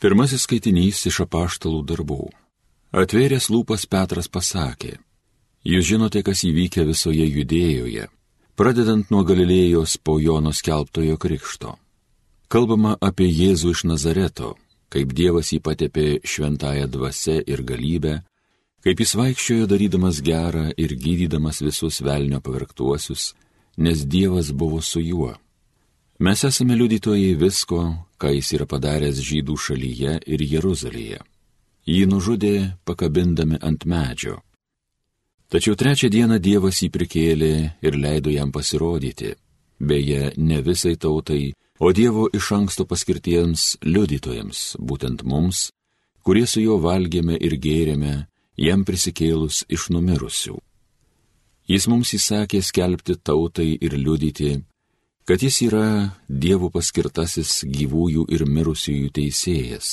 Pirmasis skaitinys iš apaštalų darbų. Atvėręs lūpas Petras pasakė, Jūs žinote, kas įvykė visoje judėjoje, pradedant nuo Galilėjos po Jono skelbtojo krikšto. Kalbama apie Jėzų iš Nazareto, kaip Dievas jį patepė šventąją dvasę ir galybę, kaip jis vaikščiojo darydamas gerą ir gydydamas visus velnio pavirktuosius, nes Dievas buvo su juo. Mes esame liudytojai visko, ką jis yra padaręs žydų šalyje ir Jeruzalėje. Jį nužudė pakabindami ant medžio. Tačiau trečią dieną Dievas jį prikėlė ir leido jam pasirodyti, beje, ne visai tautai, o Dievo iš anksto paskirtiems liudytojams, būtent mums, kurie su juo valgėme ir gėrėme, jam prisikėlus iš numirusių. Jis mums įsakė skelbti tautai ir liudyti, kad jis yra Dievo paskirtasis gyvųjų ir mirusiųjų teisėjas.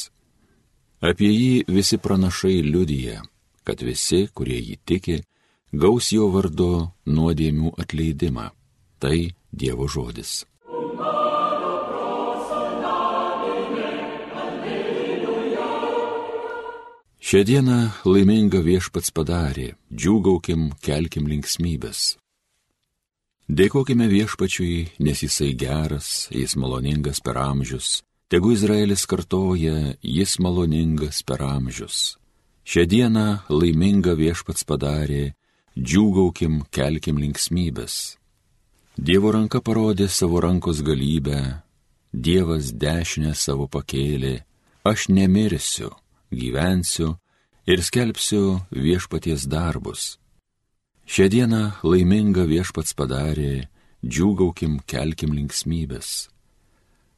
Apie jį visi pranašai liudyja, kad visi, kurie jį tiki, gaus jo vardu nuodėmių atleidimą. Tai Dievo žodis. Šią dieną laiminga viešpats padarė, džiūgaukim, kelkim linksmybės. Dėkojime viešpačiui, nes jisai geras, jis maloningas per amžius. Tegu Izraelis kartoja, jis maloningas per amžius. Šią dieną laiminga viešpats padarė, džiūgaukim, kelkim linksmybės. Dievo ranka parodė savo rankos galybę, Dievas dešinę savo pakėlė, aš nemirsiu, gyvensiu ir skelbsiu viešpaties darbus. Šią dieną laiminga viešpats padarė, džiūgaukim, kelkim linksmybės.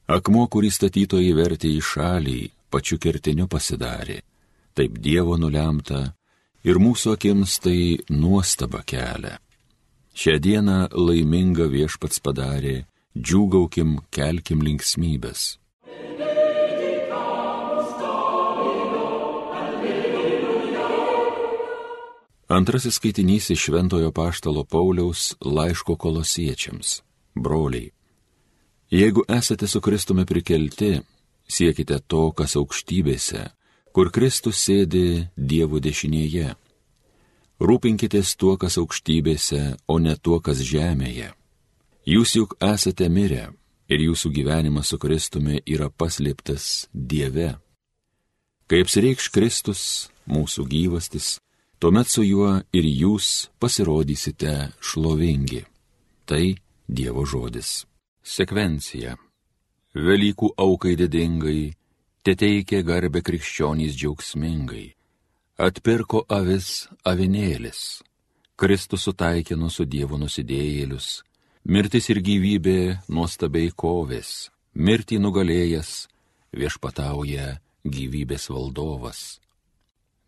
Akmuo, kurį statytojai vertė į šalį, pačiu kertiniu pasidarė. Taip Dievo nulemta ir mūsų akims tai nuostaba kelia. Šią dieną laiminga viešpats padarė, džiūgaukim, kelkim linksmybės. Antrasis skaitinys iš Šventojo Paštalo Pauliaus laiško kolosiečiams. Broliai, jeigu esate su Kristumi prikelti, siekite to, kas aukštybėse, kur Kristus sėdi Dievo dešinėje. Rūpinkitės tuo, kas aukštybėse, o ne tuo, kas žemėje. Jūs juk esate mirę ir jūsų gyvenimas su Kristumi yra paslėptas Dieve. Kai apsireikš Kristus, mūsų gyvastis, tuomet su juo ir jūs pasirodysite šlovingi. Tai Dievo žodis. Sekvencija. Velykų aukai didingai, te teikė garbę krikščionys džiaugsmingai. Atpirko avis avinėlis. Kristus sutaikino su Dievo nusidėjėlius. Mirtis ir gyvybė nuostabiai kovės. Mirtį nugalėjęs viešpatauja gyvybės valdovas.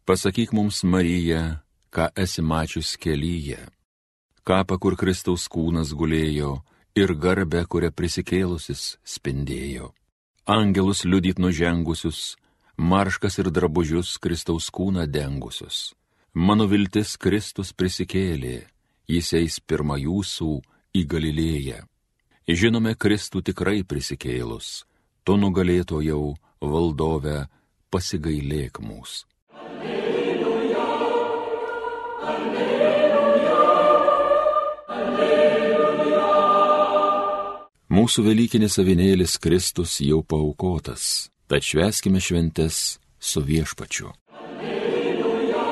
Pasakyk mums, Marija, ką esi mačius kelyje, kapą, kur Kristaus kūnas gulėjo ir garbę, kurią prisikėlusis spindėjo. Angelus liudyt nužengusius, marškas ir drabužius Kristaus kūną dengusius. Mano viltis Kristus prisikėlė, jis eis pirmą jūsų į Galilėją. Žinome Kristų tikrai prisikėlus, tu nugalėtojau valdove pasigailėk mūsų. Mūsų Velykinis avinėlis Kristus jau paukotas, tad šveskime šventes su viešpačiu. Alleluja,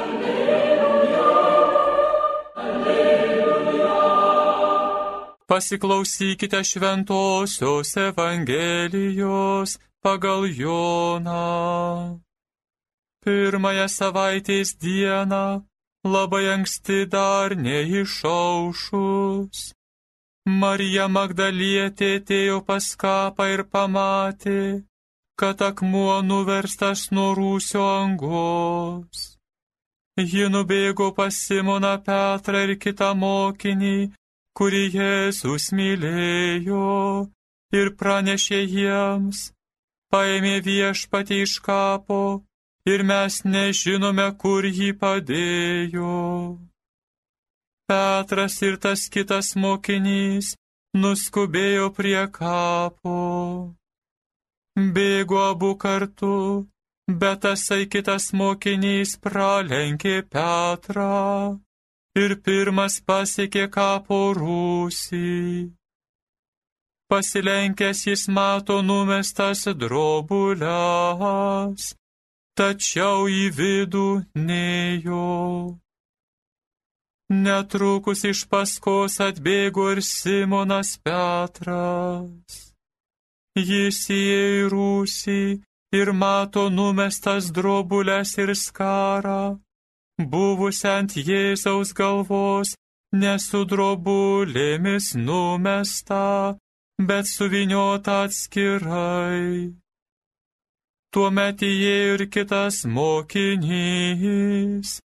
alleluja, alleluja. Pasiklausykite šventosios Evangelijos pagal Joną. Pirmąją savaitės dieną, labai anksti dar neišaušus Marija Magdalietė atėjo pas kapą ir pamatė, kad akmuo nuverstas nuo rūsio angos. Ji nubėgo pas Simoną Petrą ir kitą mokinį, kurį Jėzus mylėjo, ir pranešė jiems, paėmė viešpatį iš kapo, ir mes nežinome, kur jį padėjo. Petras ir tas kitas mokinys nuskubėjo prie kapo. bėgo abu kartu, bet tasai kitas mokinys pralenkė Petrą ir pirmas pasiekė kapo rūsį. Pasilenkęs jis mato numestas drobulės, tačiau į vidų nejo. Netrukus iš paskos atbėgo ir Simonas Petras. Jis įėjo į rūsį ir mato numestas drobulės ir skarą, buvusią ant Jėzaus galvos, nesu drobulėmis numesta, bet suviniota atskirai. Tuomet įėjo ir kitas mokinys,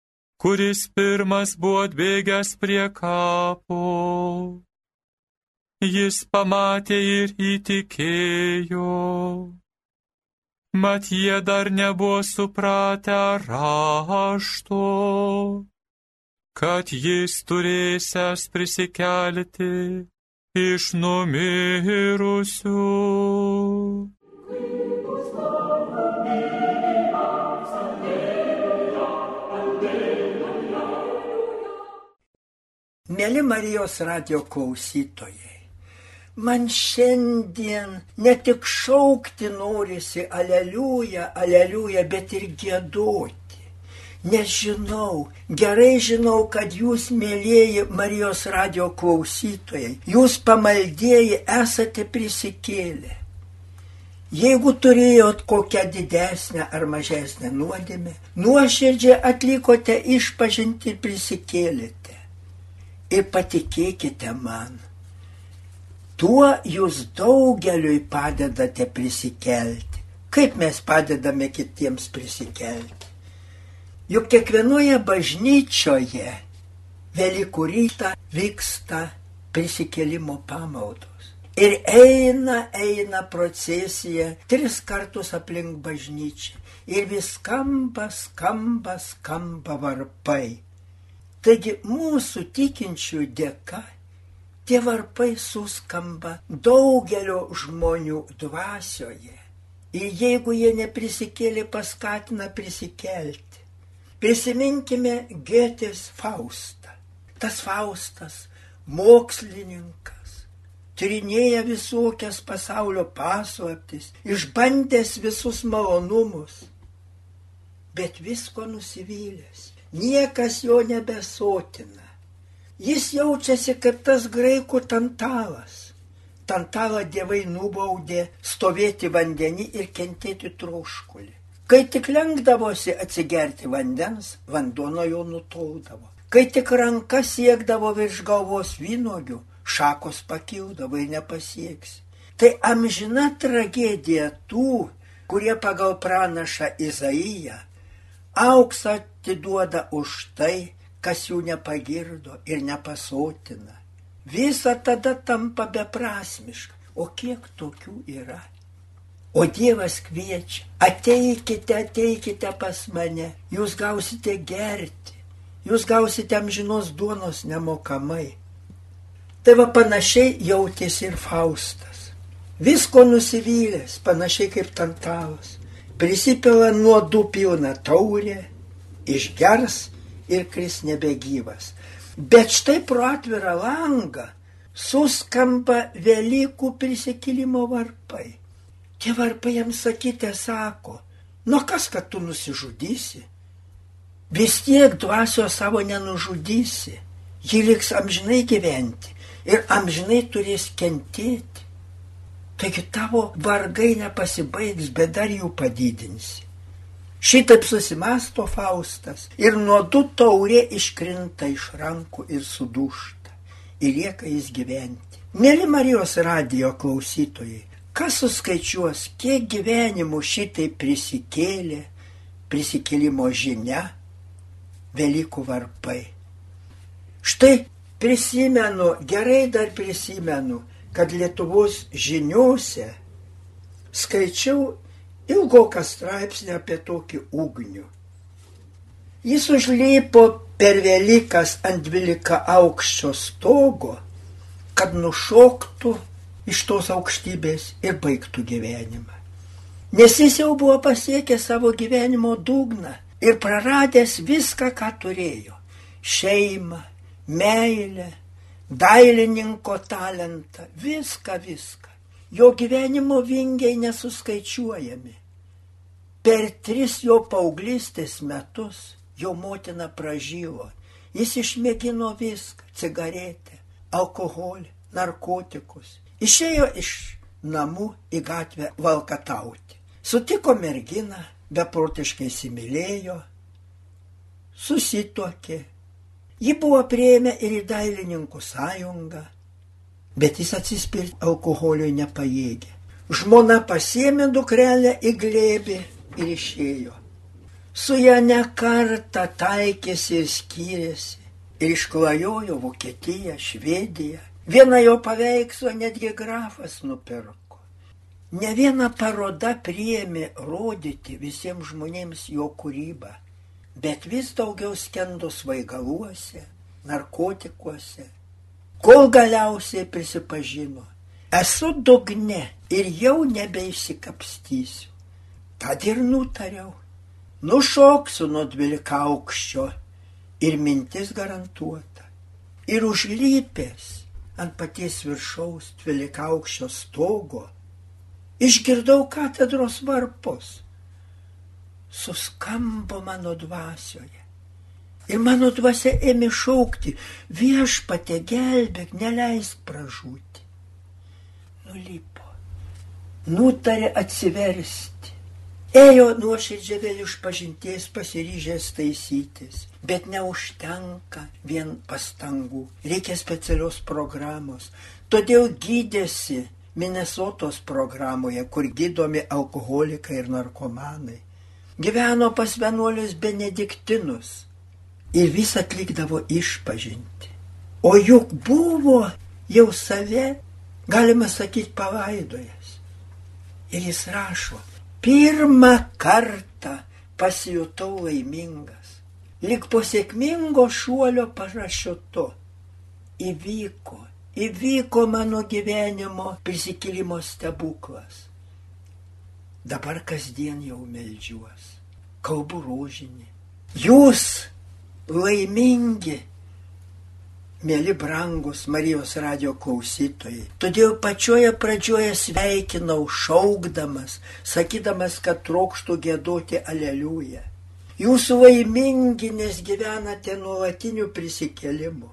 kuris pirmas buvo atbėgęs prie kapo. Jis pamatė ir įtikėjo. Mat jie dar nebuvo supratę rašto, kad jis turėsęs prisikelti iš numirusių. Mėly Marijos radio klausytojai, man šiandien ne tik šaukti norisi aleliuja, aleliuja, bet ir gėduoti. Nes žinau, gerai žinau, kad jūs, mėlyjeji Marijos radio klausytojai, jūs pamaldėjai esate prisikėlę. Jeigu turėjot kokią didesnę ar mažesnę nuodėmę, nuoširdžiai atlikote išpažinti ir prisikėlėte Ir patikėkite man, tuo jūs daugeliui padedate prisikelti. Kaip mes padedame kitiems prisikelti? Juk kiekvienoje bažnyčioje Velykų rytą vyksta prisikelimo pamaldos. Ir eina, eina procesija tris kartus aplink bažnyčią. Ir vis skamba, skamba, skamba varpai. Taigi mūsų tikinčių dėka tie varpai suskamba daugelio žmonių dvasioje. Ir jeigu jie neprisikėlė, paskatina prisikelti. Prisiminkime Gėtės Faustą. Tas Faustas, mokslininkas, tyrinėja visokias pasaulio paslaptis, išbandęs visus malonumus, bet visko nusivylęs niekas jo nebesotina. Jis jaučiasi kaip tas graikų tantalas. Tantalą dievai nubaudė stovėti vandenį ir kentėti troškulį. Kai tik lenkdavosi atsigerti vandens, vanduo nuo jo nutoldavo. Kai tik ranka siekdavo virš galvos vynogių, šakos pakildavo ir nepasieks. Tai amžina tragedija tų, kurie pagal pranašą Izaiją auksą atiduoda už tai, kas jų nepagirdo ir nepasotina. Visa tada tampa beprasmiška. O kiek tokių yra? O Dievas kviečia, ateikite, ateikite pas mane, jūs gausite gerti, jūs gausite amžinos duonos nemokamai. Tai va panašiai jautėsi ir Faustas. Visko nusivylęs, panašiai kaip Tantalas. Prisipila nuodų pilną taurę, išgers ir kris nebegyvas. Bet štai pro atvirą langą suskamba Velykų prisikėlimo varpai. Tie varpai jam sakyti sako, nu kas, kad tu nusižudysi? Vis tiek dvasio savo nenužudysi. Ji liks amžinai gyventi ir amžinai turės kentėti. Taigi tavo vargai nepasibaigs, bet dar jų padidinsi. Šitaip susimasto Faustas ir nuo du taurė iškrinta iš rankų ir sudūšta. Ir lieka jis gyventi. Mėly Marijos radijo klausytojai, kas suskaičiuos, kiek gyvenimų šitai prisikėlė, prisikėlimo žinia, Velykų varpai. Štai prisimenu, gerai dar prisimenu, kad Lietuvos žiniuose skaičiau ilgoką straipsnį apie tokį ugnių. Jis užlipo per Velykas ant 12 aukščio stogo, kad nušoktų iš tos aukštybės ir baigtų gyvenimą. Nes jis jau buvo pasiekęs savo gyvenimo dugną ir praradęs viską, ką turėjo - šeimą, meilę, dailininko talentą, viską, viską. Jo gyvenimo vingiai nesuskaičiuojami. Per tris jo paauglystės metus jo motina pražyvo. Jis išmėgino viską - cigaretę, alkoholį, narkotikus. Išėjo iš namų į gatvę valkatauti. Sutiko merginą, beprotiškai įsimylėjo, susitokė. Ji buvo prieėmę ir į dailininkų sąjungą, bet jis atsispirti alkoholiui nepajėgė. Žmona pasiemė dukrelę į glėbį ir išėjo. Su ją ne kartą taikėsi ir skyrėsi. Ir išklajojo Vokietiją, Švediją. Vieną jo paveikslą netgi grafas nupirko. Ne viena paroda priemi rodyti visiems žmonėms jo kūrybą, bet vis daugiau skendo svaigaluose, narkotikuose, kol galiausiai prisipažino, esu dugne ir jau nebeišsikapstysiu. Tad ir nutariau, nušoksiu nuo dvylika aukščio ir mintis garantuota. Ir užlypęs ant paties viršaus dvylika aukščio stogo, išgirdau katedros varpus. Suskambo mano dvasioje. Ir mano dvasia ėmė šaukti, viešpate gelbėk, neleisk pražūti. Nulipo, nutarė atsiversti. Ėjo nuoširdžiai vėl iš pažinties pasiryžęs taisytis, bet neužtenka vien pastangų, reikia specialios programos. Todėl gydėsi Minnesotos programoje, kur gydomi alkoholikai ir narkomanai. Gyveno pas vienuolius benediktinus ir vis atlikdavo išpažinti. O juk buvo jau save, galima sakyti, palaidojęs. Ir jis rašo, pirmą kartą pasijutau laimingas. Lik po sėkmingo šuolio parašiutu įvyko, įvyko mano gyvenimo prisikėlimo stebuklas. Dabar kasdien jau melžiuos, kalbu rožinį. Jūs laimingi, mėly brangus Marijos radio klausytojai. Todėl pačioje pradžioje sveikinau šaukdamas, sakydamas, kad trokštų gėdoti aleliują. Jūs laimingi, nes gyvenate nuolatiniu prisikėlimu.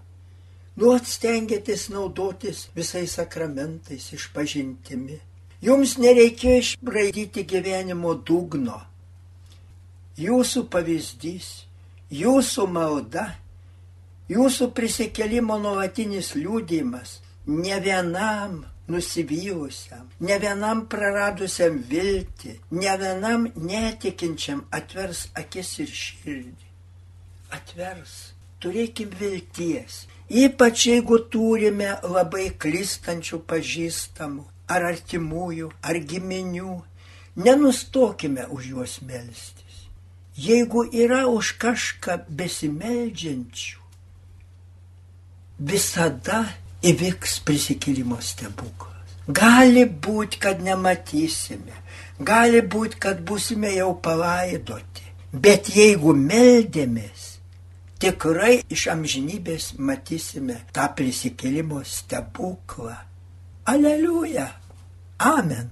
Nuot stengiatės naudotis visais sakramentais išpažintimi. Jums nereikėjo išbraidyti gyvenimo dugno. Jūsų pavyzdys, jūsų malda, jūsų prisikelimo nuolatinis liūdimas ne vienam nusivylusiam, ne vienam praradusiam viltį, ne vienam netikinčiam atvers akis ir širdį. Atvers, turėkim vilties, ypač jeigu turime labai klistančių pažįstamų, ar artimųjų, ar giminių, nenustokime už juos melstis. Jeigu yra už kažką besimeldžiančių, visada įvyks prisikėlimo stebuklas. Gali būti, kad nematysime, gali būti, kad busime jau palaidoti, bet jeigu meldėmės, tikrai iš amžinybės matysime tą prisikėlimo stebuklą. Aleliuja. Amen.